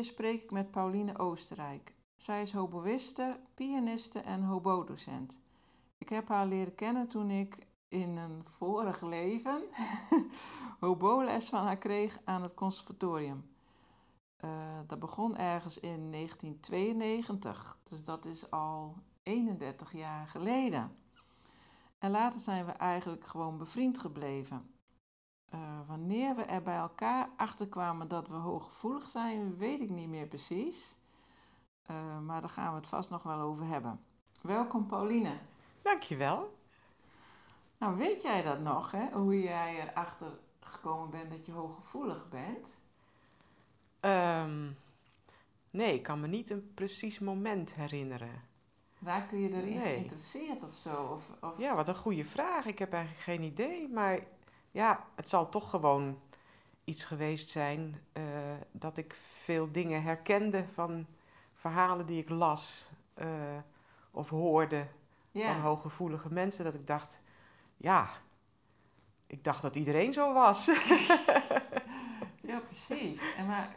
Keer spreek ik met Pauline Oostenrijk. Zij is hoboïste, pianiste en hobodocent. Ik heb haar leren kennen toen ik in een vorig leven hoboles van haar kreeg aan het conservatorium. Uh, dat begon ergens in 1992, dus dat is al 31 jaar geleden. En later zijn we eigenlijk gewoon bevriend gebleven. Uh, wanneer we er bij elkaar achter kwamen dat we hooggevoelig zijn, weet ik niet meer precies. Uh, maar daar gaan we het vast nog wel over hebben. Welkom Pauline. Dankjewel. Nou, weet jij dat nog, hè? Hoe jij erachter gekomen bent dat je hooggevoelig bent? Um, nee, ik kan me niet een precies moment herinneren. Raakte je erin nee. geïnteresseerd of zo? Of, of... Ja, wat een goede vraag. Ik heb eigenlijk geen idee. Maar ja, het zal toch gewoon iets geweest zijn uh, dat ik veel dingen herkende van verhalen die ik las uh, of hoorde ja. van hooggevoelige mensen. Dat ik dacht, ja, ik dacht dat iedereen zo was. ja, precies. En maar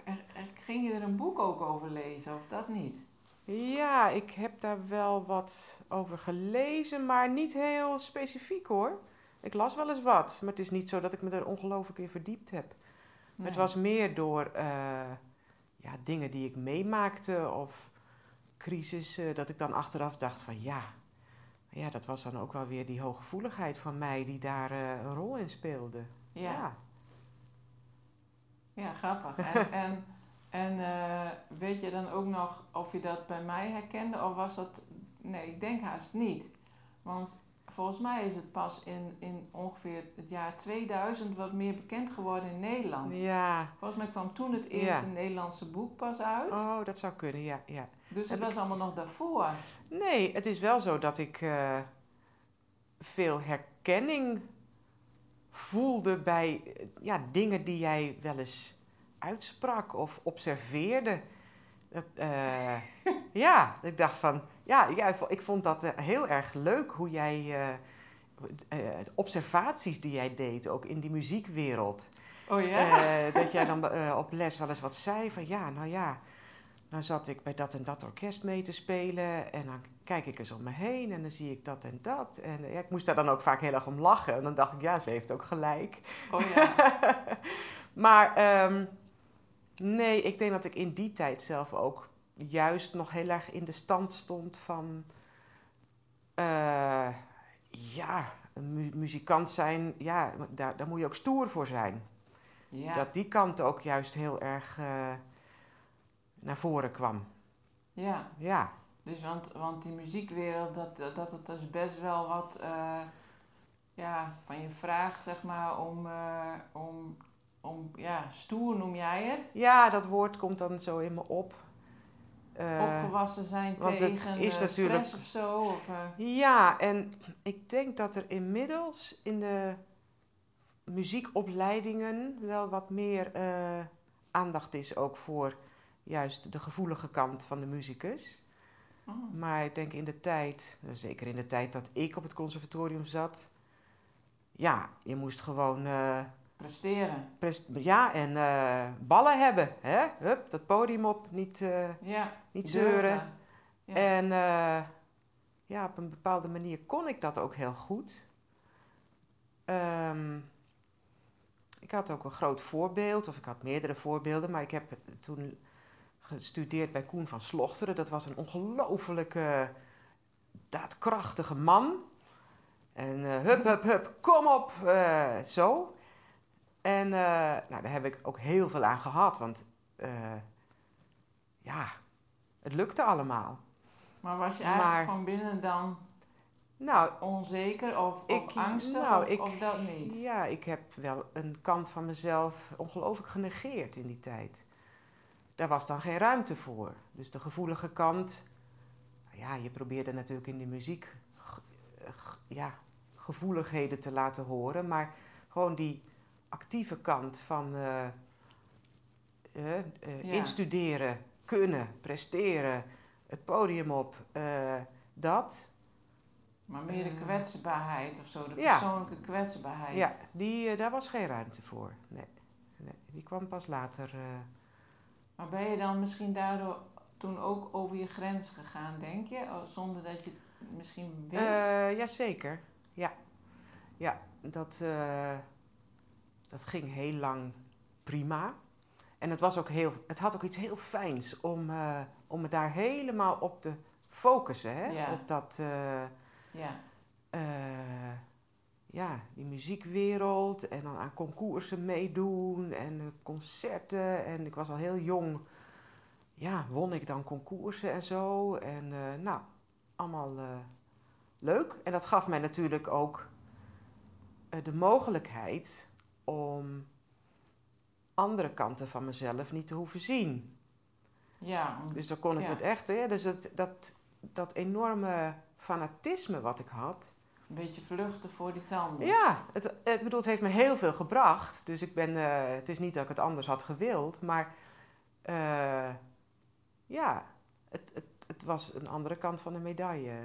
ging je er een boek ook over lezen of dat niet? Ja, ik heb daar wel wat over gelezen, maar niet heel specifiek hoor. Ik las wel eens wat, maar het is niet zo dat ik me er ongelooflijk in verdiept heb. Nee. Het was meer door uh, ja, dingen die ik meemaakte of crisissen, dat ik dan achteraf dacht van ja, ja, dat was dan ook wel weer die hooggevoeligheid van mij die daar uh, een rol in speelde. Ja. Ja, ja grappig. En, en, en uh, weet je dan ook nog of je dat bij mij herkende of was dat... Nee, ik denk haast niet. Want volgens mij is het pas in, in ongeveer het jaar 2000 wat meer bekend geworden in Nederland. Ja. Volgens mij kwam toen het eerste ja. Nederlandse boek pas uit. Oh, dat zou kunnen, ja. ja. Dus het was ik... allemaal nog daarvoor? Nee, het is wel zo dat ik uh, veel herkenning voelde bij ja, dingen die jij wel eens uitsprak of observeerde. Uh, ja, ik dacht van, ja, ja, ik vond dat heel erg leuk hoe jij, uh, uh, observaties die jij deed, ook in die muziekwereld. Oh ja? dat jij dan op les wel eens wat zei van, ja, nou ja, dan zat ik bij dat en dat orkest mee te spelen en dan kijk ik eens om me heen en dan zie ik dat en dat. En ja, ik moest daar dan ook vaak heel erg om lachen en dan dacht ik, ja, ze heeft ook gelijk. Oh ja. maar um, nee, ik denk dat ik in die tijd zelf ook juist nog heel erg in de stand stond van, uh, ja, een mu muzikant zijn, ja, daar, daar moet je ook stoer voor zijn. Ja. Dat die kant ook juist heel erg uh, naar voren kwam. Ja. Ja. Dus want, want die muziekwereld, dat, dat het dus best wel wat uh, ja, van je vraagt, zeg maar, om, om, om, ja, stoer noem jij het? Ja, dat woord komt dan zo in me op. Uh, Opgewassen zijn tegen is natuurlijk... stress of zo? Of, Ja, en ik denk dat er inmiddels in de muziekopleidingen wel wat meer aandacht is ook voor juist de gevoelige kant van de muzikus. Oh. Maar ik denk in de tijd, zeker in de tijd dat ik op het conservatorium zat, ja, je moest gewoon. Presteren. Prest ja, en uh, ballen hebben. Hè? Hup, dat podium op, niet, uh, ja, niet zeuren. Ja. En ja, op een bepaalde manier kon ik dat ook heel goed. Um, ik had ook een groot voorbeeld, of ik had meerdere voorbeelden, maar ik heb toen gestudeerd bij Koen van Slochteren. Dat was een ongelofelijke, daadkrachtige man. En uh, hup, hup, hup, kom op, uh, zo. En uh, nou, daar heb ik ook heel veel aan gehad, want uh, ja, het lukte allemaal. Maar was je eigenlijk maar, van binnen dan nou, onzeker of, ik, of angstig nou, of, ik, of, dat niet? Ja, ik heb wel een kant van mezelf ongelooflijk genegeerd in die tijd. Daar was dan geen ruimte voor. Dus de gevoelige kant, nou ja, je probeerde natuurlijk in de muziek ja, gevoeligheden te laten horen, maar gewoon die actieve kant van uh, uh, uh, instuderen, kunnen, presteren, het podium op, dat. Maar meer de kwetsbaarheid of zo, de persoonlijke kwetsbaarheid. Ja, die, daar was geen ruimte voor. Nee, nee die kwam pas later. Maar ben je dan misschien daardoor toen ook over je grens gegaan, denk je? Zonder dat je het misschien wist? Jazeker, ja. Ja, dat, dat ging heel lang prima. En het, was ook heel, het had ook iets heel fijns om, uh, om me daar helemaal op te focussen. Hè? Ja. Op dat... ja. ja, die muziekwereld en dan aan concoursen meedoen en concerten. En ik was al heel jong ja, won ik dan concoursen en zo. En uh, nou, allemaal uh, leuk. En dat gaf mij natuurlijk ook de mogelijkheid om andere kanten van mezelf niet te hoeven zien. Ja. Dus dan kon ik ja. het echt, hè, dus het, dat, dat enorme fanatisme wat ik had. Een beetje vluchten voor die tanden. Ja, het, ik bedoel, het heeft me heel veel gebracht. Dus ik ben, het is niet dat ik het anders had gewild, maar ja, het, het, het was een andere kant van de medaille.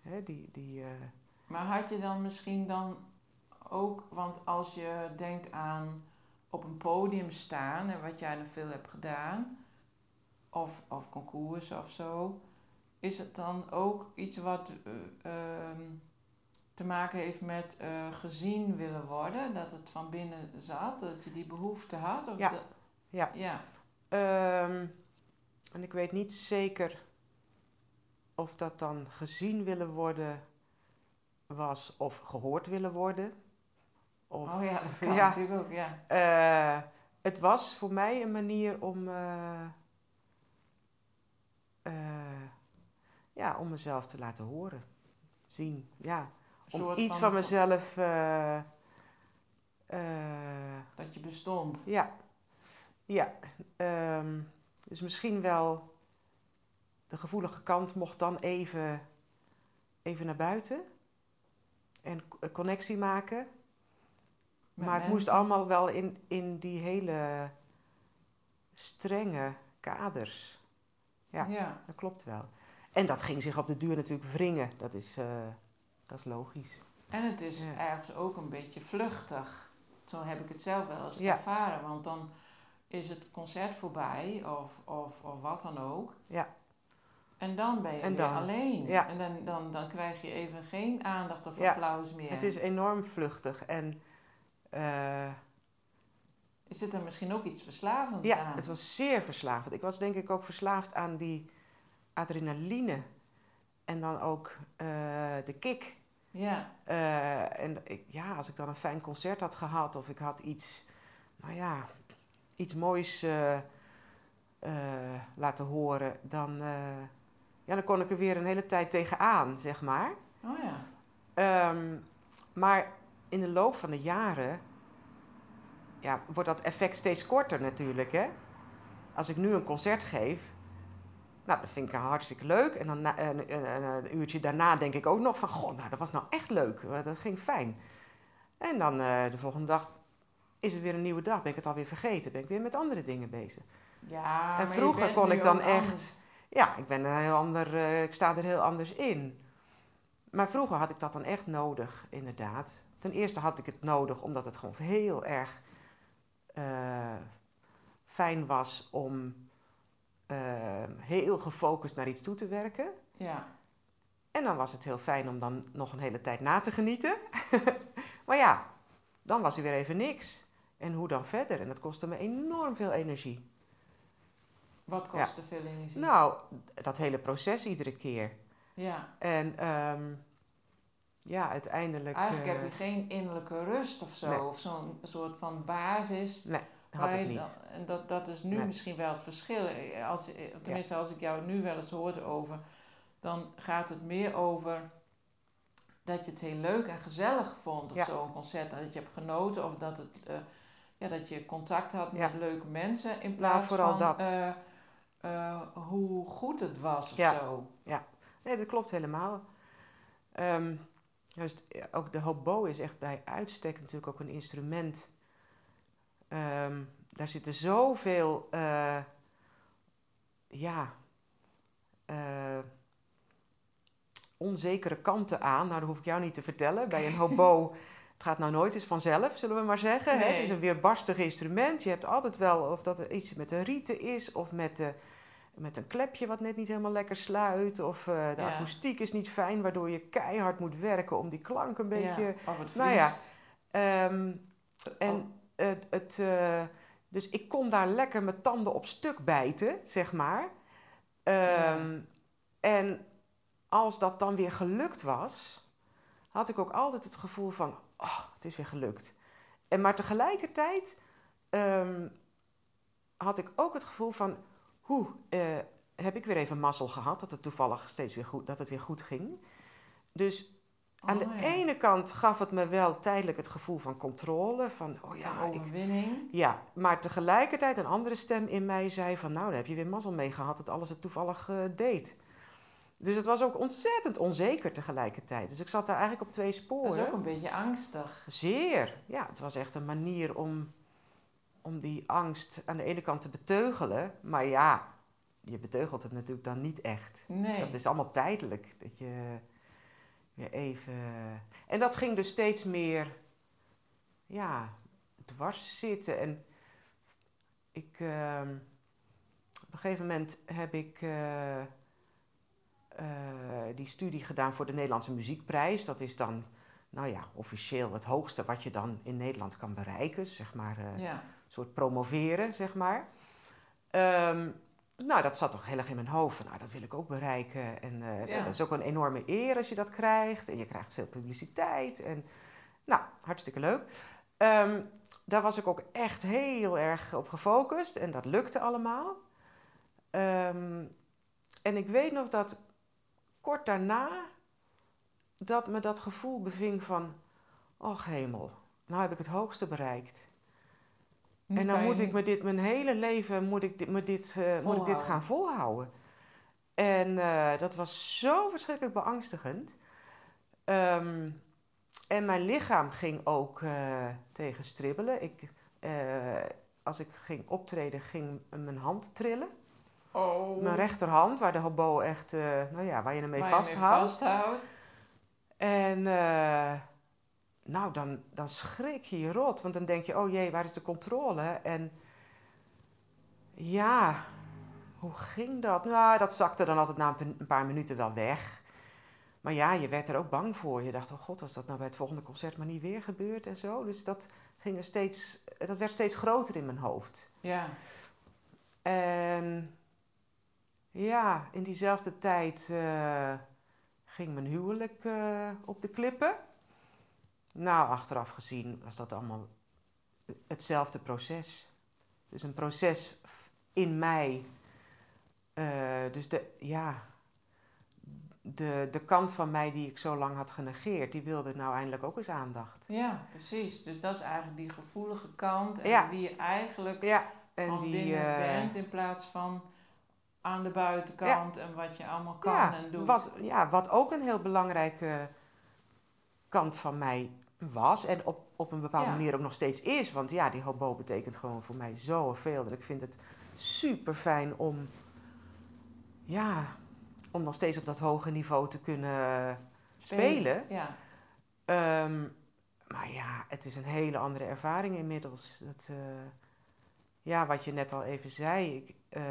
Hè, die, die, uh... Maar had je dan misschien dan ook, want als je denkt aan op een podium staan en wat jij nog veel hebt gedaan, of, of concours of zo, is het dan ook iets wat uh, te maken heeft met uh, gezien willen worden? Dat het van binnen zat, dat je die behoefte had? Of ja. ja. ja. Um, en ik weet niet zeker of dat dan gezien willen worden was of gehoord willen worden. Of, oh ja, dat kan natuurlijk ook, ja. Uh, het was voor mij een manier om, uh, uh, ja, om mezelf te laten horen, zien. Ja. Om iets van, van mezelf. dat je bestond. Ja. Ja. Um, dus misschien wel de gevoelige kant mocht dan even, even naar buiten en connectie maken. Maar het moest allemaal wel in, in die hele strenge kaders. Ja, ja, dat klopt wel. En dat ging zich op de duur natuurlijk wringen. Dat is, uh, dat is logisch. En het is ergens ook een beetje vluchtig. Zo heb ik het zelf wel eens ervaren. Want dan is het concert voorbij of, of, of wat dan ook. Ja. En dan ben je en weer alleen. Ja. En dan, dan, dan krijg je even geen aandacht of applaus meer. Het is enorm vluchtig. En, uh, is het er misschien ook iets verslavends ja, aan? Ja, het was zeer verslavend. Ik was denk ik ook verslaafd aan die adrenaline. En dan ook uh, de kick. Ja. Uh, en ik, ja, als ik dan een fijn concert had gehad of ik had iets, nou ja, iets moois uh, laten horen, dan, ja, dan kon ik er weer een hele tijd tegenaan, zeg maar. Oh ja. Um, maar in de loop van de jaren ja, wordt dat effect steeds korter natuurlijk. Hè? Als ik nu een concert geef, nou, dat vind ik hartstikke leuk. En dan na, een, een, een, uurtje daarna denk ik ook nog van, goh, nou, dat was nou echt leuk. Dat ging fijn. En dan uh, de volgende dag, is het weer een nieuwe dag, ben ik het alweer vergeten, ben ik weer met andere dingen bezig. Ja, en vroeger kon ik dan echt, ja, ik ben een heel ander, uh, ik sta er heel anders in. Maar vroeger had ik dat dan echt nodig, inderdaad. Ten eerste had ik het nodig omdat het gewoon heel erg uh, fijn was om uh, heel gefocust naar iets toe te werken. Ja. En dan was het heel fijn om dan nog een hele tijd na te genieten. maar ja, dan was er weer even niks. En hoe dan verder? En dat kostte me enorm veel energie. Wat kostte veel energie? Nou, dat hele proces iedere keer. Ja. En um, ja, uiteindelijk... Eigenlijk eh, heb je geen innerlijke rust of zo. Nee. Of zo'n soort van basis. Nee, had ik niet. En dat, dat is nu Nee. misschien wel het verschil. Eh, Als, eh, tenminste, als ik jou nu wel eens hoorde over, dan gaat het meer over dat je het heel leuk en gezellig vond of Ja. zo, een concert. Dat je hebt genoten of dat, het, eh, ja, dat je contact had Ja. met leuke mensen in plaats vooral van dat. eh, eh, hoe goed het was of Ja. zo. Nee, dat klopt helemaal. Ehm, juist, ja, ook de hobo is echt bij uitstek natuurlijk ook een instrument. Ehm, daar zitten zoveel, eh, ja, eh, onzekere kanten aan. Nou, dat hoef ik jou niet te vertellen. Bij een hobo, het gaat nou nooit eens vanzelf, zullen we maar zeggen. Hè? Het is een weerbarstig instrument. Je hebt altijd wel, of dat er iets met de rieten is, of met, de, met een klepje wat net niet helemaal lekker sluit. Of eh, de Ja. akoestiek is niet fijn, waardoor je keihard moet werken om die klank een beetje... Ja, of het nou ja. Ehm, Oh, en het, het, eh, dus ik kon daar lekker mijn tanden op stuk bijten, zeg maar. Ehm, En als dat dan weer gelukt was, had ik ook altijd het gevoel van, oh, het is weer gelukt. En maar tegelijkertijd ehm, had ik ook het gevoel van, hoe heb ik weer even mazzel gehad dat het toevallig steeds weer goed, dat het weer goed ging. Dus aan de oh, ja. ene kant gaf het me wel tijdelijk het gevoel van controle. Van, oh ja, ik, overwinning. ja, maar tegelijkertijd een andere stem in mij zei van... nou, daar heb je weer mazzel mee gehad dat alles het toevallig eh, deed. Dus het was ook ontzettend onzeker tegelijkertijd. Dus ik zat daar eigenlijk op twee Dat sporen. is ook een beetje angstig. Zeer. Ja, het was echt een manier om, om die angst aan de ene kant te beteugelen. Maar ja, je beteugelt het natuurlijk dan niet echt. Nee. Dat is allemaal tijdelijk. Dat je weer even. En dat ging dus steeds meer. Ja, dwars zitten. En ik. ehm, op een gegeven moment heb ik. eh, eh, die studie gedaan voor de Nederlandse Muziekprijs. Dat is dan, nou ja, officieel het hoogste wat je dan in Nederland kan bereiken. Zeg maar, eh, Ja. Soort promoveren, zeg maar. Ehm, nou, dat zat toch heel erg in mijn hoofd. Van, nou, dat wil ik ook bereiken. En Ja. dat is ook een enorme eer als je dat krijgt. En je krijgt veel publiciteit. En, nou, hartstikke leuk. Ehm, daar was ik ook echt heel erg op gefocust. En dat lukte allemaal. Ehm, en ik weet nog dat kort daarna... dat me dat gevoel beving van... Och hemel, nou heb ik het hoogste bereikt. En dan moet ik me dit, mijn hele leven moet ik dit, me dit, eh, moet ik dit gaan volhouden. En eh, dat was zo verschrikkelijk beangstigend. Ehm, en mijn lichaam ging ook eh, tegen stribbelen. Ik, als ik ging optreden, ging mijn hand trillen. Oh. Mijn rechterhand, waar de hobo echt, nou ja, waar je hem mee Waar je mee vasthoudt. vasthoudt. En nou, dan, dan schrik je je rot. Want dan denk je, oh jee, waar is de controle? En ja, hoe ging dat? Nou, dat zakte dan altijd na een pa- een paar minuten wel weg. Maar ja, je werd er ook bang voor. Je dacht, oh god, als dat nou bij het volgende concert maar niet weer gebeurt en zo. Dus dat, ging er steeds, dat werd steeds groter in mijn hoofd. Ja. En ja, in diezelfde tijd eh, ging mijn huwelijk eh, op de klippen. Nou, achteraf gezien was dat allemaal hetzelfde proces. Dus een proces in mij. Eh, dus de, ja, de, de kant van mij die ik zo lang had genegeerd, die wilde nou eindelijk ook eens aandacht. ja, precies. Dus dat is eigenlijk die gevoelige kant. En Ja. wie je eigenlijk Ja, en van die. binnen eh, bent in plaats van aan de buitenkant en wat je allemaal kan en doet. Wat, ja, wat ook een heel belangrijke kant van mij was. En op, op een bepaalde Ja. manier ook nog steeds is. Want ja, die hobo betekent gewoon voor mij zoveel. Dat ik vind het super fijn om, ja, om nog steeds op dat hoge niveau te kunnen spelen. Ja. Ehm, maar ja, het is een hele andere ervaring inmiddels. Dat, eh, ja, wat je net al even zei. Ik, eh,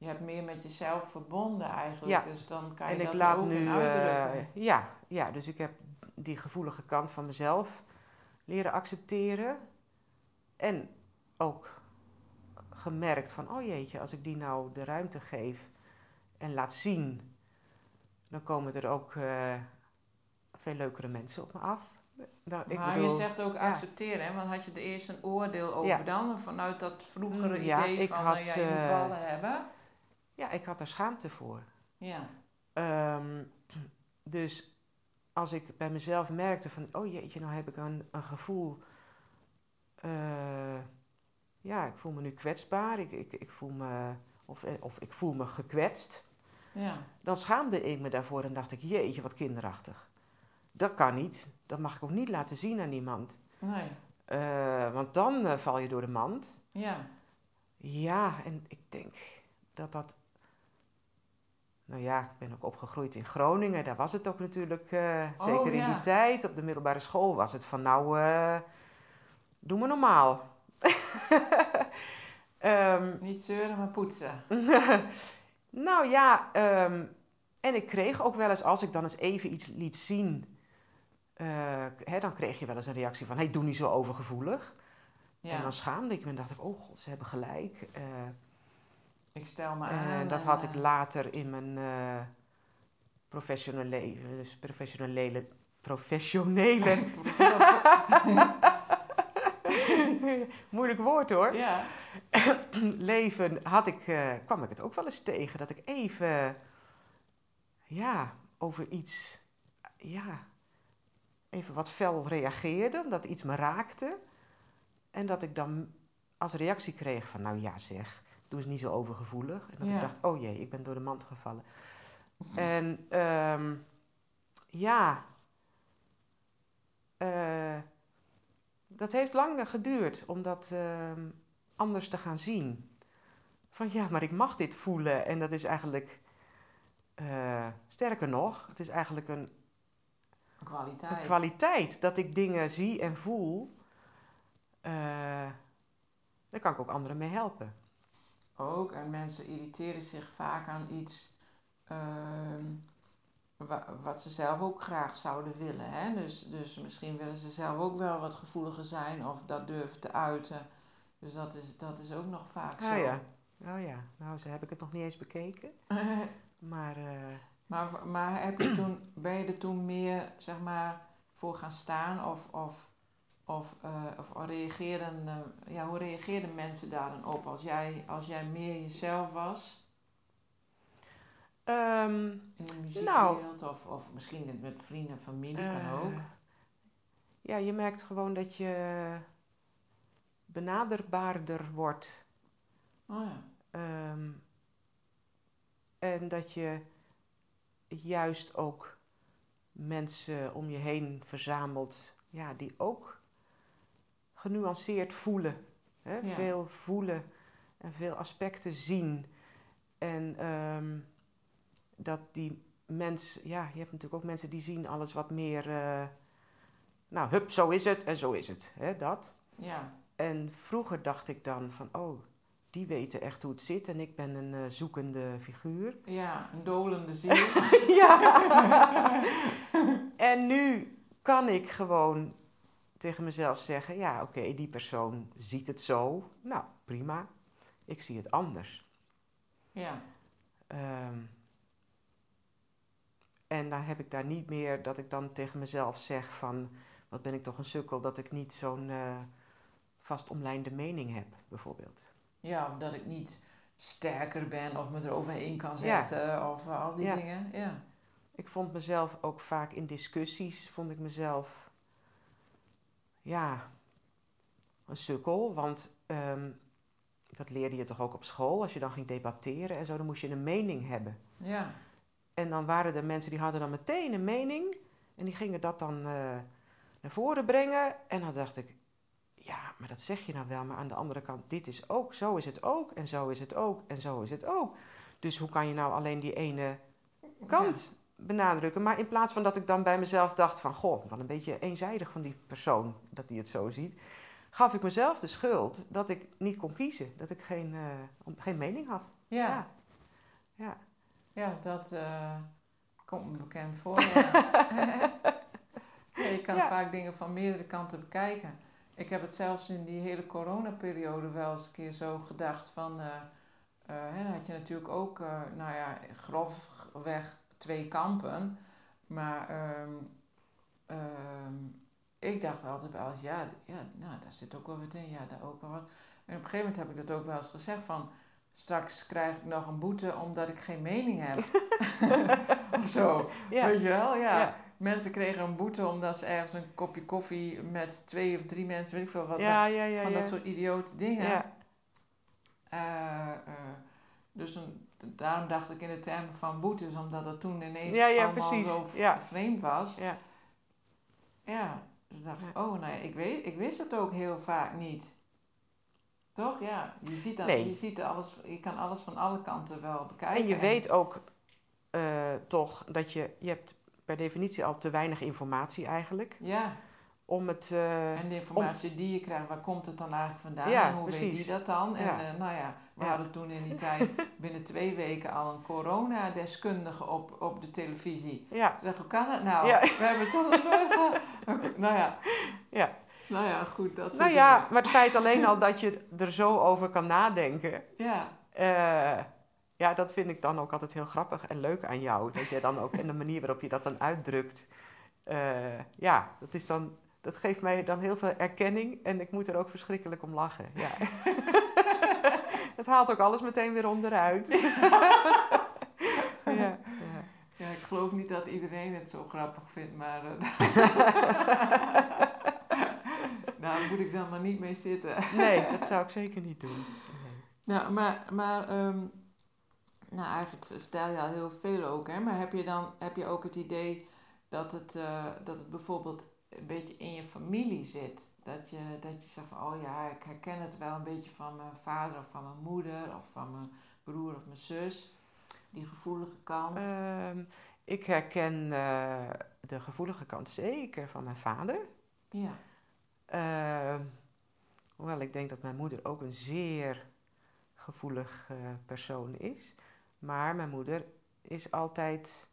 Je hebt meer met jezelf verbonden eigenlijk. Ja. Dus dan kan je En ik dat laat ook nu. in eh, uitdrukken. ja, ja, dus ik heb die gevoelige kant van mezelf leren accepteren. En ook gemerkt van, oh jeetje, als ik die nou de ruimte geef en laat zien, dan komen er ook eh, veel leukere mensen op me af. Nou, ik maar bedoel, je zegt ook ja. accepteren, hè? want had je er eerst een oordeel over Ja. dan? Vanuit dat vroegere Mm, ja, idee van, had, ja, je moet eh, ballen hebben? Ja, ik had er schaamte voor. Ja, Ehm, dus als ik bij mezelf merkte van, oh jeetje, nou heb ik een, een gevoel, eh, ja, ik voel me nu kwetsbaar, ik, ik, ik voel me, of, eh, of ik voel me gekwetst, ja, dan schaamde ik me daarvoor en dacht ik, jeetje, wat kinderachtig. Dat kan niet, dat mag ik ook niet laten zien aan iemand. nee, Eh, want dan val je door de mand. ja, Ja, en ik denk dat dat. Nou ja, ik ben ook opgegroeid in Groningen. Daar was het ook natuurlijk, eh, Oh, zeker in die tijd. Op de middelbare school was het van nou, eh, doe maar normaal. Ehm, niet zeuren, maar poetsen. nou ja, ehm, en ik kreeg ook wel eens, als ik dan eens even iets liet zien, eh, hè, dan kreeg je wel eens een reactie van, hey, doe niet zo overgevoelig. En Ja, dan schaamde ik me en dacht ik, oh god, ze hebben gelijk. Ik stel me Eh, aan. dat had ik eh, later in mijn eh professionele leven. Dus professionele. Professionele. Moeilijk woord hoor. ja, Leven had ik, kwam ik het ook wel eens tegen. Dat ik even. Ja, over iets. Ja. Even wat fel reageerde. Omdat iets me raakte. En dat ik dan als reactie kreeg van. Nou ja, zeg. Doe eens niet zo overgevoelig. En dat Ja. ik dacht, oh jee, ik ben door de mand gevallen. En ehm, ja, eh, dat heeft lang geduurd om dat ehm, anders te gaan zien. Van ja, maar ik mag dit voelen en dat is eigenlijk, eh, sterker nog, het is eigenlijk een, een kwaliteit. kwaliteit dat ik dingen zie en voel. eh daar kan ik ook anderen mee helpen. Ook, en mensen irriteren zich vaak aan iets ehm, wa- wat ze zelf ook graag zouden willen. Hè? Dus, dus misschien willen ze zelf ook wel wat gevoeliger zijn of dat durven te uiten. Dus dat is, dat is ook nog vaak zo. Ah ja, oh ja, nou zo heb ik het nog niet eens bekeken. Maar eh, maar, maar heb je toen, ben je er toen meer zeg maar, voor gaan staan of, of, of, eh, of reageerden, eh, ja, hoe reageerden mensen daar dan op als jij, als jij meer jezelf was? ehm, In de muziekwereld Nou. of, of misschien met vrienden en familie kan ook. Eh, Ja, je merkt gewoon dat je benaderbaarder wordt. Oh ja. Ehm, en dat je juist ook mensen om je heen verzamelt ja, die ook genuanceerd voelen. Hè? Ja. Veel voelen en veel aspecten zien. En ehm, dat die mensen, ja, je hebt natuurlijk ook mensen die zien alles wat meer, eh, nou, hup, zo is het en zo is het. Hè, dat. Ja, En vroeger dacht ik dan van, oh, die weten echt hoe het zit en ik ben een eh, zoekende figuur. ja, een dolende ziel. ja. en nu kan ik gewoon tegen mezelf zeggen, ja, oké, die persoon ziet het zo. Nou, prima. Ik zie het anders. ja, Ehm, en dan heb ik daar niet meer dat ik dan tegen mezelf zeg van, wat ben ik toch een sukkel dat ik niet zo'n eh vast omlijnde mening heb, bijvoorbeeld. ja, of dat ik niet sterker ben of me eroverheen kan Ja. zetten of eh, al die Ja. dingen. Ja, Ik vond mezelf ook vaak in discussies, vond ik mezelf, ja, een sukkel. Want ehm, dat leerde je toch ook op school, als je dan ging debatteren en zo, dan moest je een mening hebben. ja, En dan waren er mensen die hadden dan meteen een mening en die gingen dat dan eh, naar voren brengen. En dan dacht ik, ja, maar dat zeg je nou wel, maar aan de andere kant, dit is ook, zo is het ook en zo is het ook en zo is het ook. Dus hoe kan je nou alleen die ene kant benadrukken? Maar in plaats van dat ik dan bij mezelf dacht van, goh, wat een beetje eenzijdig van die persoon dat hij het zo ziet, gaf ik mezelf de schuld dat ik niet kon kiezen, dat ik geen, eh, geen mening had. Ja, Ja. Ja. ja, dat eh, komt me bekend voor. ja. Je kan Ja. vaak dingen van meerdere kanten bekijken. Ik heb het zelfs in die hele coronaperiode wel eens een keer zo gedacht van... dan had je natuurlijk ook, nou ja, grofweg twee kampen. Maar ehm, ehm, ik dacht altijd wel eens, ja, ja, nou, daar zit ook wel wat in, ja, daar ook wel wat. En op een gegeven moment heb ik dat ook wel eens gezegd van, straks krijg ik nog een boete omdat ik geen mening heb. of zo, Ja. weet je wel, ja. Ja. Mensen kregen een boete omdat ze ergens een kopje koffie met twee of drie mensen, weet ik veel wat, Ja, van dat soort idiote dingen. Ja, Eh, eh, dus een, daarom dacht ik in de termen van boetes, omdat het toen ineens Ja, ja, allemaal precies. zo Ja. vreemd was. ja. Ja, dus dacht ik, oh nee, ik, weet, ik wist het ook heel vaak niet. Toch? Ja, je ziet, dan, Nee. je, ziet alles, je kan alles van alle kanten wel bekijken. En je weet ook eh, toch dat je, je hebt per definitie al te weinig informatie eigenlijk. Ja, Om het, eh, en de informatie die je krijgt, waar komt het dan eigenlijk vandaan? Ja, en hoe weet die dat dan? En eh, nou ja, we Ja. hadden toen in die tijd binnen twee weken al een coronadeskundige op, op de televisie. ja, Ik hoe kan dat nou? We hebben het toch nog nooit gehad. Oké, Nou ja, ja. nou ja, goed. Dat Nou ja, dingen. maar het feit alleen al dat je er zo over kan nadenken. Ja, eh, ja, dat vind ik dan ook altijd heel grappig en leuk aan jou. Dat je dan ook in de manier waarop je dat dan uitdrukt. ja, dat, is dan, dat geeft mij dan heel veel erkenning en ik moet er ook verschrikkelijk om lachen. Ja. het haalt ook alles meteen weer onderuit. ja, ja. ja, ik geloof niet dat iedereen het zo grappig vindt, maar... nou, daar moet ik dan maar niet mee zitten. Nee, dat zou ik zeker niet doen. Nee. Nou, maar, maar ehm, nou, eigenlijk vertel je al heel veel ook, hè. Maar heb je dan heb je ook het idee dat het, eh, dat het bijvoorbeeld een beetje in je familie zit? Dat je, dat je zegt van, oh ja, ik herken het wel een beetje van mijn vader of van mijn moeder of van mijn broer of mijn zus. Die gevoelige kant. Ehm, ik herken eh, de gevoelige kant zeker van mijn vader. ja. Ehm, hoewel ik denk dat mijn moeder ook een zeer gevoelig eh, persoon is. Maar mijn moeder is altijd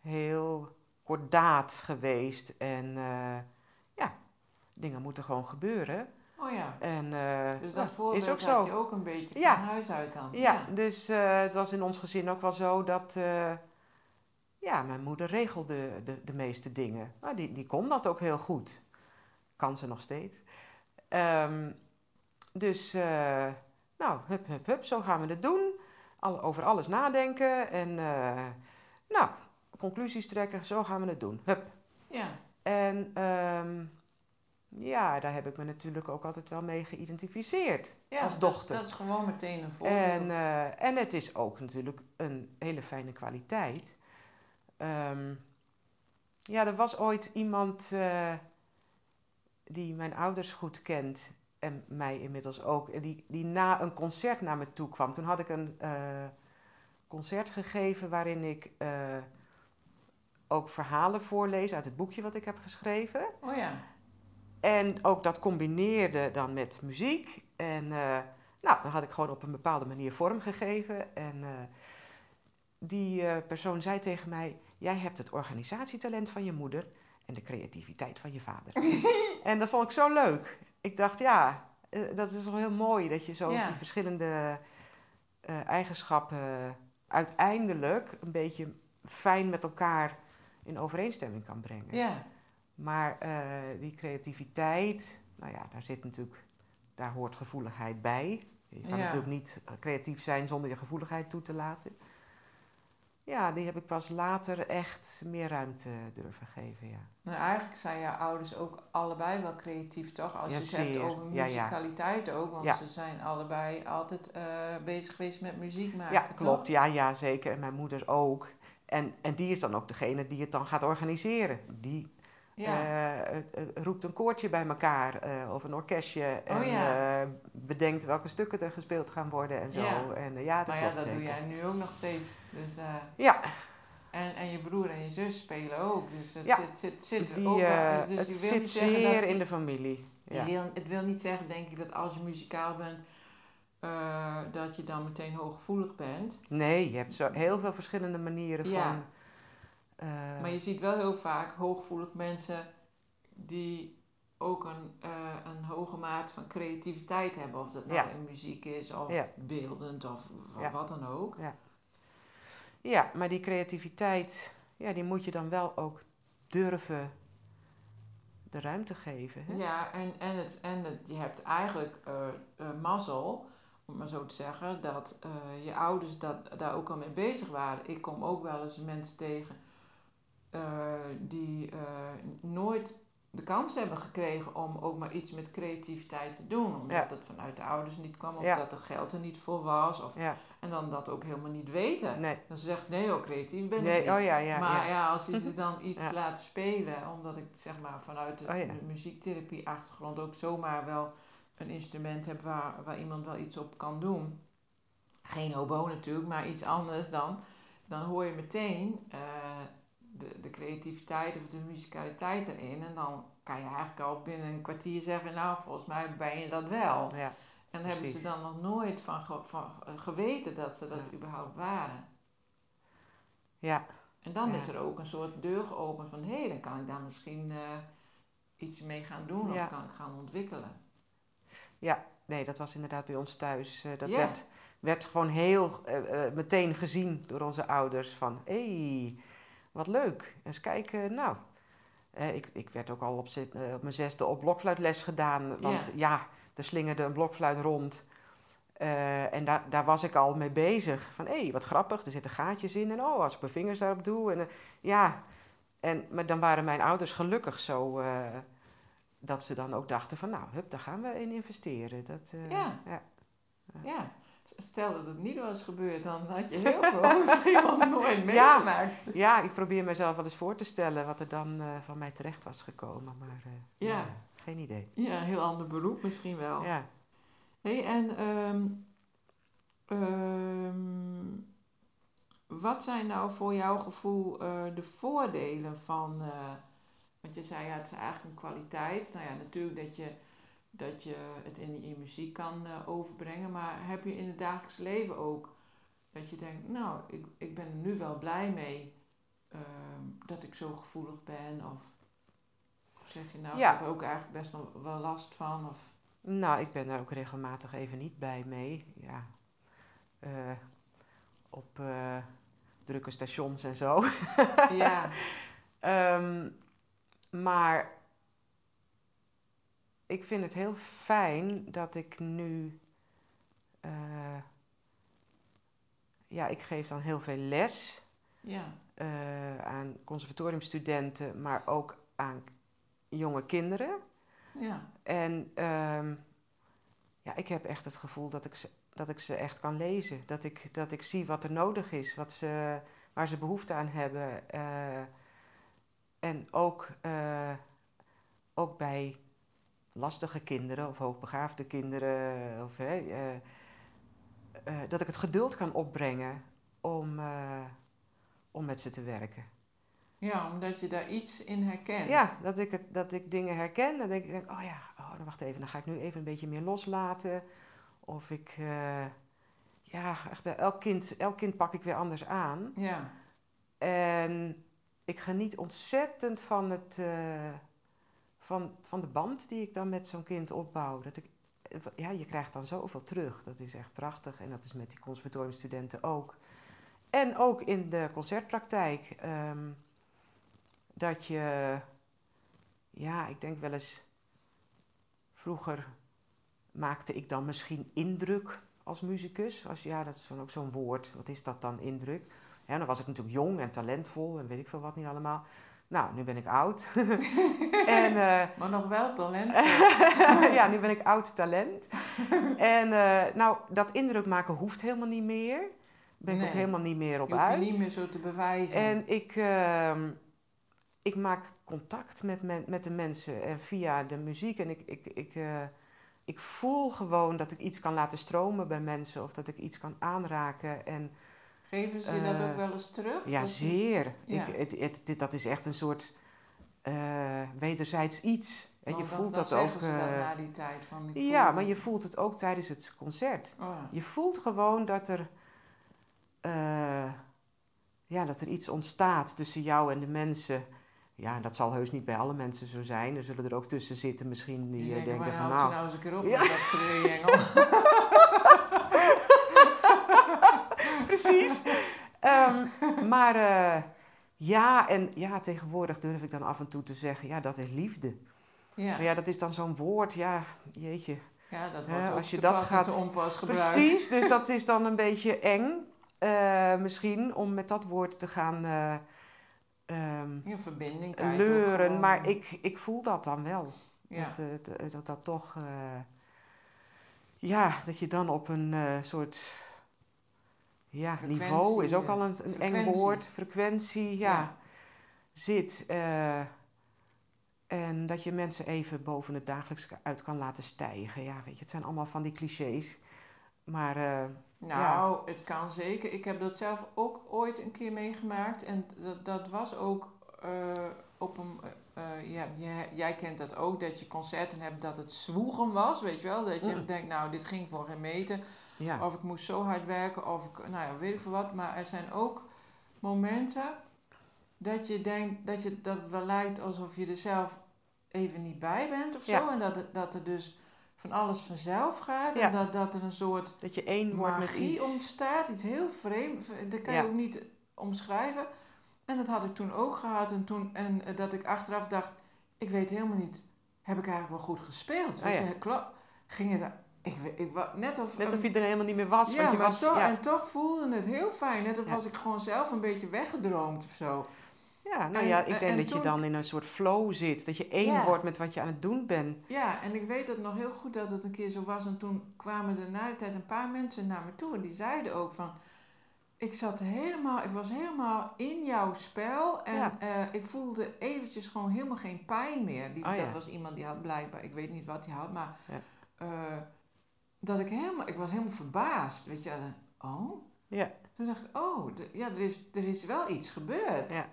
heel kordaat geweest. En eh, ja, dingen moeten gewoon gebeuren. Oh ja. En, eh, Dus ja, dat voorbeeld is ook had zo. je ook een beetje Ja. van huis uit dan. Ja, dus eh, het was in ons gezin ook wel zo dat. ja, mijn moeder regelde de, de meeste dingen. Nou, die, die kon dat ook heel goed. Kan ze nog steeds. Ehm, dus, nou, hup, hup, hup, zo gaan we het doen. Al, over alles nadenken en, nou, conclusies trekken, zo gaan we het doen. Hup. Ja. En ehm, ja, daar heb ik me natuurlijk ook altijd wel mee geïdentificeerd ja als dat dochter. Dat is, gewoon meteen een voorbeeld. En, eh, en het is ook natuurlijk een hele fijne kwaliteit. Ehm, ja, er was ooit iemand eh, die mijn ouders goed kent en mij inmiddels ook, en die, die na een concert naar me toe kwam. Toen had ik een eh, concert gegeven waarin ik ook verhalen voorlees uit het boekje wat ik heb geschreven. oh ja. En ook dat combineerde dan met muziek. En eh, nou, dan had ik gewoon op een bepaalde manier vorm gegeven. En eh, die eh, persoon zei tegen mij: Jij hebt het organisatietalent van je moeder en de creativiteit van je vader. en dat vond ik zo leuk. Ik dacht, ja, dat is wel heel mooi dat je zo Ja. die verschillende eigenschappen uiteindelijk een beetje fijn met elkaar in overeenstemming kan brengen. Ja. Maar eh, die creativiteit, nou ja, daar zit natuurlijk, daar hoort gevoeligheid bij. Je kan Ja. natuurlijk niet eh, creatief zijn zonder je gevoeligheid toe te laten. Ja, die heb ik pas later echt meer ruimte durven geven, ja. Nou, eigenlijk zijn jouw ouders ook allebei wel creatief, toch? Als Ja, je het hebt zeer. over Ja, ja. musicaliteit ook. Want ze zijn allebei altijd eh, bezig geweest met muziek maken, Ja, toch? klopt. Ja, ja, zeker. En mijn moeder ook. En, en die is dan ook degene die het dan gaat organiseren. Die Ja. eh, roept een koortje bij elkaar eh, of een orkestje. En Oh ja. eh, bedenkt welke stukken er gespeeld gaan worden en zo. Ja. En ja, dat nou ja, dat doe jij nu ook nog steeds. Dus, Ja, en, en je broer en je zus spelen ook. Dus het zit, zit, zit die, ook wel. Dus het je wil zit niet zeggen zeer dat, in de familie. je wil, het wil niet zeggen, denk ik, dat als je muzikaal bent, eh, dat je dan meteen hooggevoelig bent. Nee, je hebt zo heel veel verschillende manieren Ja. van... eh, Maar je ziet wel heel vaak hooggevoelig mensen die ook een, eh, een hoge maat van creativiteit hebben. Of dat nou Ja. in muziek is, of Ja. beeldend, of wat dan ook. Ja, maar die creativiteit, ja, die moet je dan wel ook durven de ruimte geven. Hè? Ja, en, en, het, en het, je hebt eigenlijk mazzel, om maar zo te zeggen, dat eh, je ouders dat, daar ook al mee bezig waren. Ik kom ook wel eens mensen tegen eh, die eh, nooit de kans hebben gekregen om ook maar iets met creativiteit te doen. Omdat Ja. het vanuit de ouders niet kwam of Ja. dat het geld er niet voor was. Of, Ja, en dan dat ook helemaal niet weten. nee. Dan ze zegt, nee hoor, creatief ben ik niet. Oh maar ja. als je ze dan iets laat spelen, omdat ik zeg maar vanuit de, Oh de muziektherapie-achtergrond ook zomaar wel een instrument heb waar, waar iemand wel iets op kan doen. Geen hobo natuurlijk, maar iets anders dan. Dan hoor je meteen eh, de, de creativiteit of de muzikaliteit erin. En dan kan je eigenlijk al binnen een kwartier zeggen, nou volgens mij ben je dat wel. ja. En hebben ze dan nog nooit van, ge- van geweten dat ze dat Ja. überhaupt waren. ja. En dan Ja. is er ook een soort deur geopend van hé, dan kan ik daar misschien eh, iets mee gaan doen of kan ik gaan ontwikkelen. Nee, dat was inderdaad bij ons thuis. eh, dat Ja. werd, werd gewoon heel eh, eh, meteen gezien door onze ouders van... hé, hey, wat leuk. Eens kijken, nou... ik, ik werd ook al op, op mijn zesde op blokfluitles gedaan. Want Ja. ja, er slingerde een blokfluit rond. En daar, daar was ik al mee bezig. Van, hé, hey, wat grappig, er zitten gaatjes in. En oh, als ik mijn vingers daarop doe. En, ja, en, maar dan waren mijn ouders gelukkig zo... dat ze dan ook dachten van, nou, hup, daar gaan we in investeren. Dat, eh, Ja. ja. Ja, stel dat het niet was gebeurd, dan had je heel veel misschien wel nooit meegemaakt. Ja, ik probeer mezelf wel eens voor te stellen wat er dan eh, van mij terecht was gekomen, maar eh, Ja. geen idee. Ja, een heel ander beroep misschien wel. Ja. Hey, en ehm, ehm, wat zijn nou voor jouw gevoel de voordelen van, want je zei ja, het is eigenlijk een kwaliteit. Nou ja, natuurlijk dat je, dat je het in je muziek kan eh, overbrengen, maar heb je in het dagelijks leven ook dat je denkt, nou, ik, ik ben er nu wel blij mee ehm, dat ik zo gevoelig ben of... Of zeg je nou, Ja. ik heb er ook eigenlijk best wel, wel last van? Of, Nou, ik ben daar ook regelmatig even niet bij mee. Ja. Eh, op eh, drukke stations en zo. ja, Ehm, maar ik vind het heel fijn dat ik nu. eh, ja, ik geef dan heel veel les ja, eh, aan conservatoriumstudenten, maar ook aan jonge kinderen. ja. En ehm, ja, ik heb echt het gevoel dat ik ze, dat ik ze echt kan lezen. Dat ik, dat ik zie wat er nodig is, wat ze, waar ze behoefte aan hebben. eh, en ook, eh, ook bij lastige kinderen of hoogbegaafde kinderen. Of, eh, eh, dat ik het geduld kan opbrengen om, om met ze te werken. Ja, omdat je daar iets in herkent. Ja, dat ik, het, dat ik dingen herken. Dan denk ik, denk, oh ja, oh, dan wacht even, dan ga ik nu even een beetje meer loslaten. Of ik, ja, echt bij elk kind, elk kind pak ik weer anders aan. Ja, En ik geniet ontzettend van, het, eh, van, van de band die ik dan met zo'n kind opbouw. Dat ik, ja, je krijgt dan zoveel terug. Dat is echt prachtig. En dat is met die conservatoriumstudenten ook. En ook in de concertpraktijk. ehm, dat je, ja, ik denk wel eens, vroeger maakte ik dan misschien indruk als muzikus. Als, ja, dat is dan ook zo'n woord. Wat is dat dan, indruk? Ja, dan was ik natuurlijk jong en talentvol en weet ik veel wat niet allemaal. Nou, nu ben ik oud. en, eh, maar nog wel talent. ja, nu ben ik oud talent. en eh, nou, dat indruk maken hoeft helemaal niet meer. Ben ik ook helemaal niet meer op Je hoeft je uit. niet meer zo te bewijzen. En ik, ehm, ik maak contact met, men- met de mensen en via de muziek. En ik, ik, ik, eh, ik voel gewoon dat ik iets kan laten stromen bij mensen. Of dat ik iets kan aanraken. En Geven ze dat eh, ook wel eens terug? ja, Dat ze- zeer. Ja. Ik, het, het, dit, dat is echt een soort eh, wederzijds iets. En je dan- voelt dan dat ook. zeggen ze dat eh, na die tijd. Van, ik ja, maar je voelt het ook tijdens het concert. Oh. Je voelt gewoon dat er, eh, ja, dat er iets ontstaat tussen jou en de mensen. Ja, dat zal heus niet bij alle mensen zo zijn. Er zullen er ook tussen zitten misschien die Die eh, denken, denken van nou... nou eens een keer op Ja. dat Precies. Ehm, maar eh, ja, en ja, tegenwoordig durf ik dan af en toe te zeggen, ja, dat is liefde. Ja, Maar ja, dat is dan zo'n woord, ja, jeetje. ja dat wordt ook als je te dat gaat- te onpas gebruikt. Precies, dus dat is dan een beetje eng. eh, misschien om met dat woord te gaan Ja, verbinding leuren. Maar ik, ik voel dat dan wel. Ja, Dat, dat, dat dat toch, ja, dat je dan op een soort, ja, Frequentie, niveau is ook al een, een eng woord, frequentie, ja, Ja. zit. eh, en dat je mensen even boven het dagelijks uit kan laten stijgen. Ja, weet je, het zijn allemaal van die clichés. Maar eh, Nou, het kan zeker. Ik heb dat zelf ook ooit een keer meegemaakt. En dat, dat was ook eh, op een. ja, jij, jij kent dat ook, dat je concerten hebt dat het zwoegen was, weet je wel? Dat je Mm. denkt, nou, dit ging voor geen meter. Ja, Of ik moest zo hard werken, of ik, nou ja, weet ik veel wat. Maar er zijn ook momenten dat je denkt dat, je, dat het wel lijkt alsof je er zelf even niet bij bent of zo. En dat, het, dat er dus van alles vanzelf gaat. En dat, dat er een soort dat je één wordt met magie iets. ontstaat, iets heel vreemd. Dat kan je ook niet omschrijven. En dat had ik toen ook gehad. En, toen, en eh, dat ik achteraf dacht, ik weet helemaal niet, heb ik eigenlijk wel goed gespeeld? Ah, Weet ja. je, klo- ging het, ik, ik, net of... Net of je er helemaal niet meer was. ja, je maar was, toch, ja. en toch voelde het heel fijn. Net of Ja. was ik gewoon zelf een beetje weggedroomd of zo. Ja, nou En- ja, ik en- denk en dat je dan in een soort flow zit. Dat je één Ja. wordt met wat je aan het doen bent. Ja, en ik weet het nog heel goed dat het een keer zo was. En toen kwamen er na de tijd een paar mensen naar me toe. En die zeiden ook van... Ik zat helemaal... Ik was helemaal in jouw spel. En Ja. eh, ik voelde eventjes gewoon helemaal geen pijn meer. Die, Oh, Dat was iemand die had blijkbaar... Ik weet niet wat hij had, maar... Ja. Dat ik helemaal... Ik was helemaal verbaasd. Weet je. Oh? Ja. Toen dacht ik... Oh, ja, er is, er is wel iets gebeurd. Ja.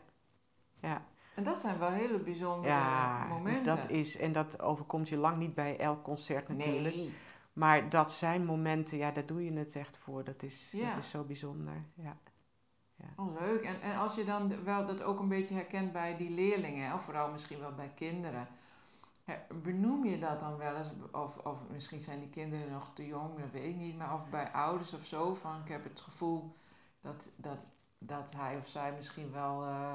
Ja, En dat zijn wel hele bijzondere ja momenten. dat is, en dat overkomt je lang niet bij elk concert natuurlijk. Nee. Maar dat zijn momenten, ja, daar doe je het echt voor. Dat is, Ja. dat is zo bijzonder. Ja. Oh, leuk. En, en als je dan wel dat ook een beetje herkent bij die leerlingen, of vooral misschien wel bij kinderen, benoem je dat dan wel eens? Of, of misschien zijn die kinderen nog te jong, dat weet ik niet, maar of bij ouders of zo, van ik heb het gevoel dat, dat, dat hij of zij misschien wel eh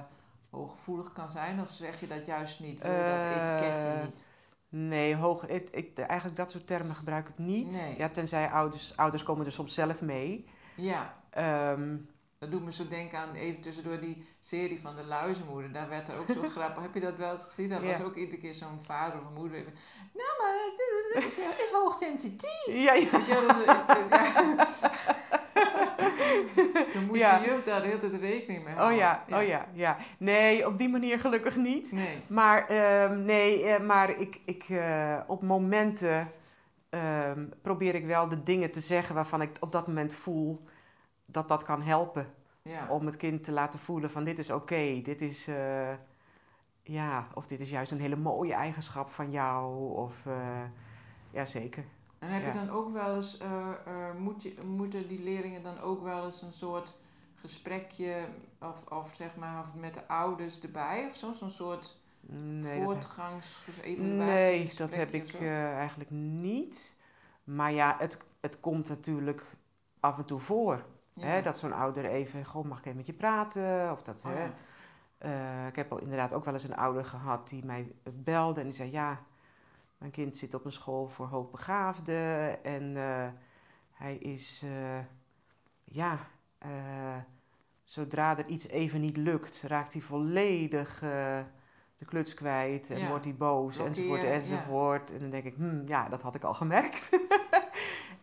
hooggevoelig kan zijn, of zeg je dat juist niet? Wil je dat etiketje Eh, niet? Nee, hoog, ik, ik, eigenlijk dat soort termen gebruik ik niet. Nee. Ja, tenzij ouders, ouders komen er soms zelf mee. Ja, Ehm, dat doet me zo denken aan even tussendoor die serie van de luizenmoeder. Daar werd er ook zo grappig. Heb je dat wel eens gezien? Dat Ja. was ook iedere keer zo'n vader of een moeder even. Nou, maar dit, dit is, is hoogsensitief. ja, ja. Dat, ja. Dan moest Ja. de juf daar de hele tijd rekening mee Oh houden. ja, oh ja, ja. Nee, op die manier gelukkig niet. Nee. Maar ehm, nee, eh, maar ik, ik, eh, op momenten ehm, probeer ik wel de dingen te zeggen waarvan ik op dat moment voel dat dat kan helpen. Ja. Om het kind te laten voelen van dit is oké, dit is, eh, ja, of dit is juist een hele mooie eigenschap van jou. Of, eh, ja zeker. En heb je Ja. dan ook wel eens, eh, moet je, moeten die leerlingen dan ook wel eens een soort gesprekje of, of zeg maar of met de ouders erbij of zo? Zo'n soort Nee, voortgangs nee, dat heb ik eigenlijk niet. Maar ja, het, het komt natuurlijk af en toe voor. Hè, dat zo'n ouder even, goh, mag ik even met je praten? Of dat, Oh, hè. Eh, ik heb al inderdaad ook wel eens een ouder gehad die mij belde en die zei, ja, mijn kind zit op een school voor hoogbegaafden en eh, hij is, eh, ja, eh, zodra er iets even niet lukt, raakt hij volledig eh, de kluts kwijt en Ja. wordt hij boos enzovoort ja. enzovoort. En dan denk ik, hmm, ja, dat had ik al gemerkt.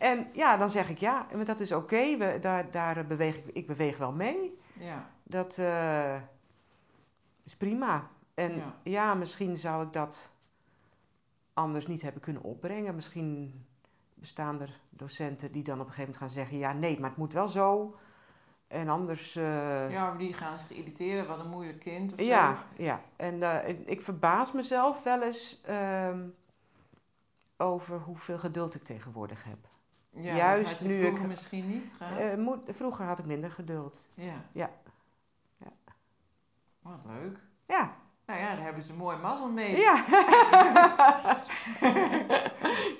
en ja, dan zeg ik, ja, maar dat is oké, we daar, daar beweeg ik, ik beweeg wel mee. Ja, Dat eh, is prima. En Ja. ja. misschien zou ik dat anders niet hebben kunnen opbrengen. Misschien bestaan er docenten die dan op een gegeven moment gaan zeggen: ja, nee, maar het moet wel zo. En anders. eh, ja, of die gaan zich irriteren, wat een moeilijk kind of zo. ja, ja. En eh, ik, ik verbaas mezelf wel eens ehm, over hoeveel geduld ik tegenwoordig heb. Ja, Juist had je nu vroeger ik- misschien niet gehad. Eh, moet, vroeger had ik minder geduld. ja. ja. Ja. Wat leuk. Ja, Nou ja, daar hebben ze mooi mazzel mee. ja.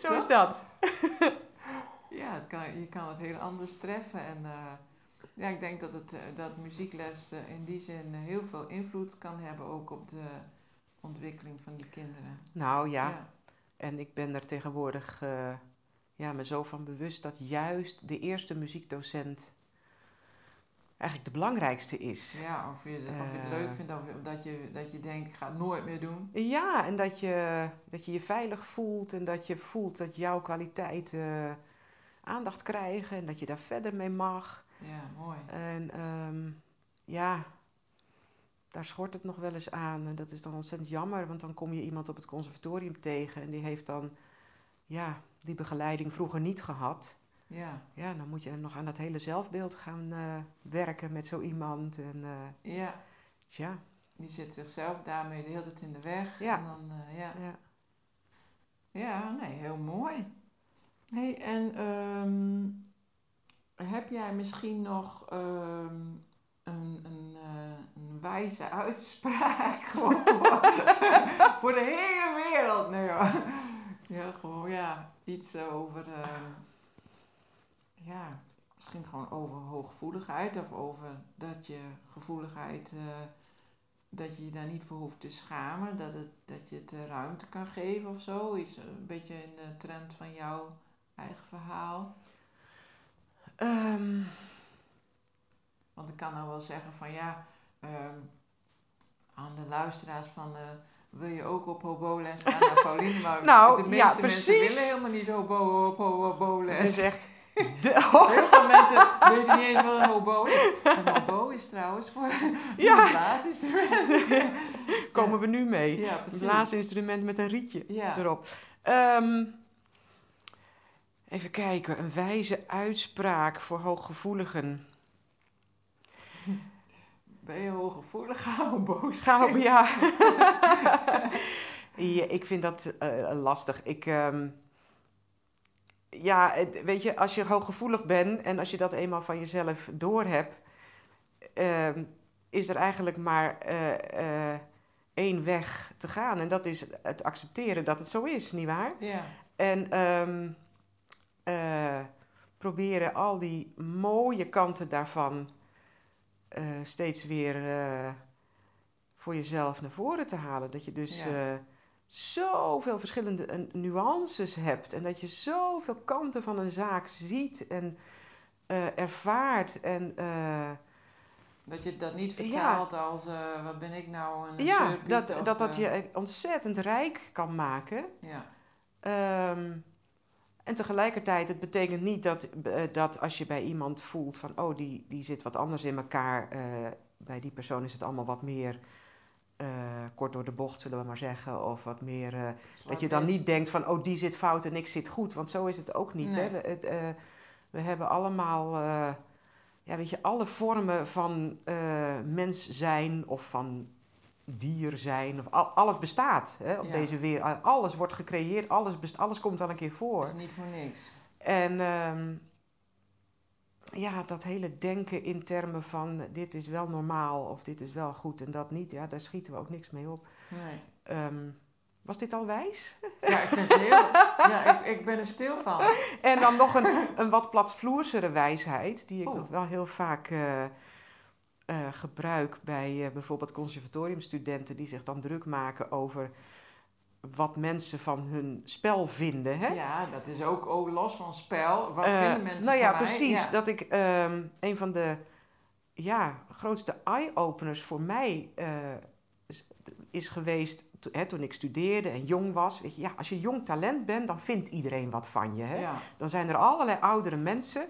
Zo is dat. Ja, het kan, je kan het heel anders treffen. En eh, ja, ik denk dat, het, eh, dat muziekles in die zin heel veel invloed kan hebben ook op de, ontwikkeling van die kinderen. Nou ja, en ik ben er tegenwoordig ja, me zo van bewust dat juist de eerste muziekdocent eigenlijk de belangrijkste is. Ja, of je, of je het leuk Eh. vindt of dat je, dat je denkt, ik ga het nooit meer doen. Ja, en dat je, dat je je veilig voelt en dat je voelt dat jouw kwaliteiten aandacht krijgen en dat je daar verder mee mag. Ja, mooi. En ehm, ja, daar schort het nog wel eens aan. En dat is dan ontzettend jammer, want dan kom je iemand op het conservatorium tegen en die heeft dan ja, die begeleiding vroeger niet gehad. Ja, Ja, dan moet je nog aan dat hele zelfbeeld gaan eh, werken met zo iemand. En eh, ja, ja, die zit zichzelf daarmee de hele tijd in de weg. Ja. En dan, eh, ja. ja. ja, nee, heel mooi. hey, en ehm, heb jij misschien nog ehm, een, een, een wijze uitspraak gewoon voor de hele wereld? Nee, hoor. Ja, gewoon, ja, iets over, ehm, ja, misschien gewoon over hooggevoeligheid of over dat je gevoeligheid, eh, dat je je daar niet voor hoeft te schamen, dat, het, dat je het eh, ruimte kan geven of zo. Iets eh, een beetje in de trend van jouw eigen verhaal. Ehm, Want ik kan nou wel zeggen van ja, ehm, aan de luisteraars van eh, wil je ook op hobo-les gaan naar Pauline? Maar Nou, de ja, meeste mensen willen helemaal niet hobo op dat is hobo-les. echt de, Heel veel mensen weten niet eens wat een hobo is. Een hobo is trouwens voor Ja. een blaasinstrument. komen we nu mee. Ja, Een precies. blaasinstrument met een rietje Ja. erop. Ehm, even kijken, een wijze uitspraak voor hooggevoeligen. Ben je hooggevoelig? Ga hobo's. Ga op, ja. ja. Ik vind dat eh, lastig. Ik, ehm, ja, het- weet je, als je hooggevoelig bent en als je dat eenmaal van jezelf doorhebt, ehm is er eigenlijk maar eh, eh, één weg te gaan. En dat is het accepteren dat het zo is, nietwaar? Ja, En ehm, eh, proberen al die mooie kanten daarvan eh, steeds weer eh, voor jezelf naar voren te halen. Dat je dus Ja. eh, zoveel verschillende nuances hebt en dat je zoveel kanten van een zaak ziet en ervaart. En dat je dat niet Ja. vertaalt als, wat ben ik nou, een ja, dat, of, dat dat eh, je ontzettend rijk kan maken. Ja, Ehm, en tegelijkertijd, het betekent niet dat, eh, dat als je bij iemand voelt van, oh, die, die zit wat anders in elkaar. eh, bij die persoon is het allemaal wat meer eh, kort door de bocht, zullen we maar zeggen. Of wat meer, dat je dan niet denkt van, oh, die zit fout en ik zit goed. Want zo is het ook niet. Hè? We, het, we hebben allemaal, ja, weet je, alle vormen van mens zijn of van dier zijn. Of al- alles bestaat hè, op Ja. deze wereld. Alles wordt gecreëerd, alles, best, alles komt al een keer voor. Dat is niet voor niks. En ehm, ja, dat hele denken in termen van dit is wel normaal of dit is wel goed en dat niet, ja, daar schieten we ook niks mee op. Nee. Ehm, was dit al wijs? Ja, ik vind het heel... ja, ik, ik ben er stil van. En dan nog een, een wat platvloersere wijsheid, die ik Oh. nog wel heel vaak eh, eh, gebruik bij eh, bijvoorbeeld conservatoriumstudenten die zich dan druk maken over wat mensen van hun spel vinden. Hè? Ja, dat is ook, ook los van spel. Wat Eh, vinden mensen Nou ja, van mij? precies. Ja. Dat ik ehm, een van de ja, grootste eye-openers voor mij is, is geweest to- hè, toen ik studeerde en jong was. Weet je, ja, als je jong talent bent, dan vindt iedereen wat van je. Hè? Ja. Dan zijn er allerlei oudere mensen.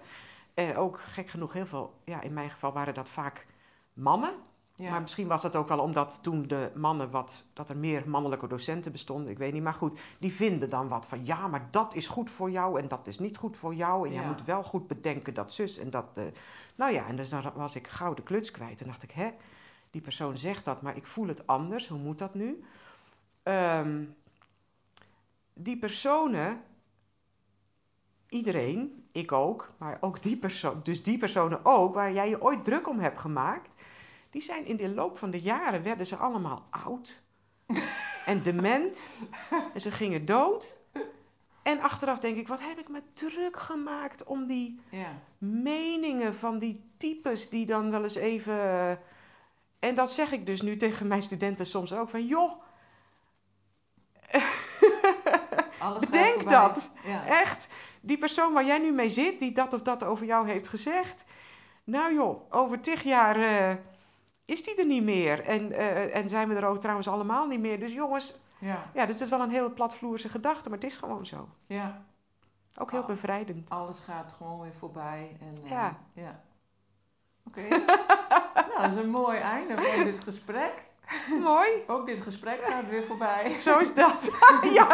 En ook gek genoeg, heel veel, ja, in mijn geval waren dat vaak mannen. Ja. Maar misschien was dat ook wel omdat toen de mannen wat, dat er meer mannelijke docenten bestonden, ik weet niet. Maar goed, die vinden dan wat van ja, maar dat is goed voor jou en dat is niet goed voor jou. En Ja. je moet wel goed bedenken dat zus en dat. eh, nou ja, en dus dan was ik gouden kluts kwijt. En dacht ik, hè, die persoon zegt dat, maar ik voel het anders. Hoe moet dat nu? Ehm, die personen, iedereen, ik ook, maar ook die persoon, dus die personen ook, waar jij je ooit druk om hebt gemaakt, die zijn in de loop van de jaren, werden ze allemaal oud en dement en ze gingen dood. En achteraf denk ik, wat heb ik me druk gemaakt om die ja. meningen van die types die dan wel eens even. En dat zeg ik dus nu tegen mijn studenten soms ook van joh, Alles voorbij. dat. Ja. Echt, die persoon waar jij nu mee zit, die dat of dat over jou heeft gezegd. Nou joh, over tig jaar eh, is die er niet meer. En, eh, en zijn we er ook trouwens allemaal niet meer. Dus jongens, Ja. ja, dus het is wel een heel platvloerse gedachte, maar het is gewoon zo. ja, Ook heel Ah. bevrijdend. alles gaat gewoon weer voorbij. En, eh, Ja. ja. Oké. nou, dat is een mooi einde van dit gesprek. Mooi, Ook dit gesprek gaat weer voorbij. zo is dat. ja.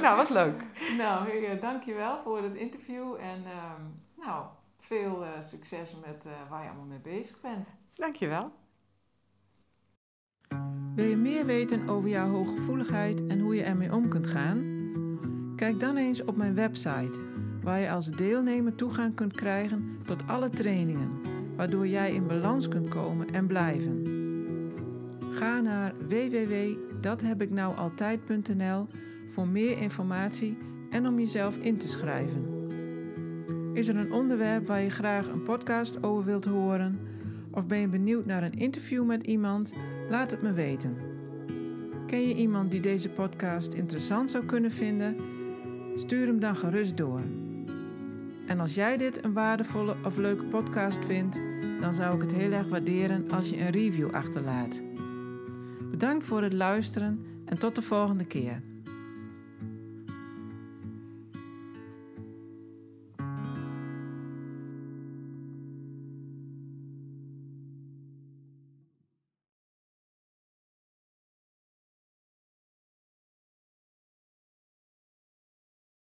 nou, was leuk. Nou, eh, dankjewel voor het interview. En ehm, nou, veel eh, succes met eh, waar je allemaal mee bezig bent. Dankjewel. Wil je meer weten over jouw hooggevoeligheid en hoe je ermee om kunt gaan? Kijk dan eens op mijn website, waar je als deelnemer toegang kunt krijgen tot alle trainingen, waardoor jij in balans kunt komen en blijven. Ga naar www.dathebiknoualtijd.nl voor meer informatie en om jezelf in te schrijven. Is er een onderwerp waar je graag een podcast over wilt horen? Of ben je benieuwd naar een interview met iemand? Laat het me weten. Ken je iemand die deze podcast interessant zou kunnen vinden? Stuur hem dan gerust door. En als jij dit een waardevolle of leuke podcast vindt, dan zou ik het heel erg waarderen als je een review achterlaat. Bedankt voor het luisteren en tot de volgende keer.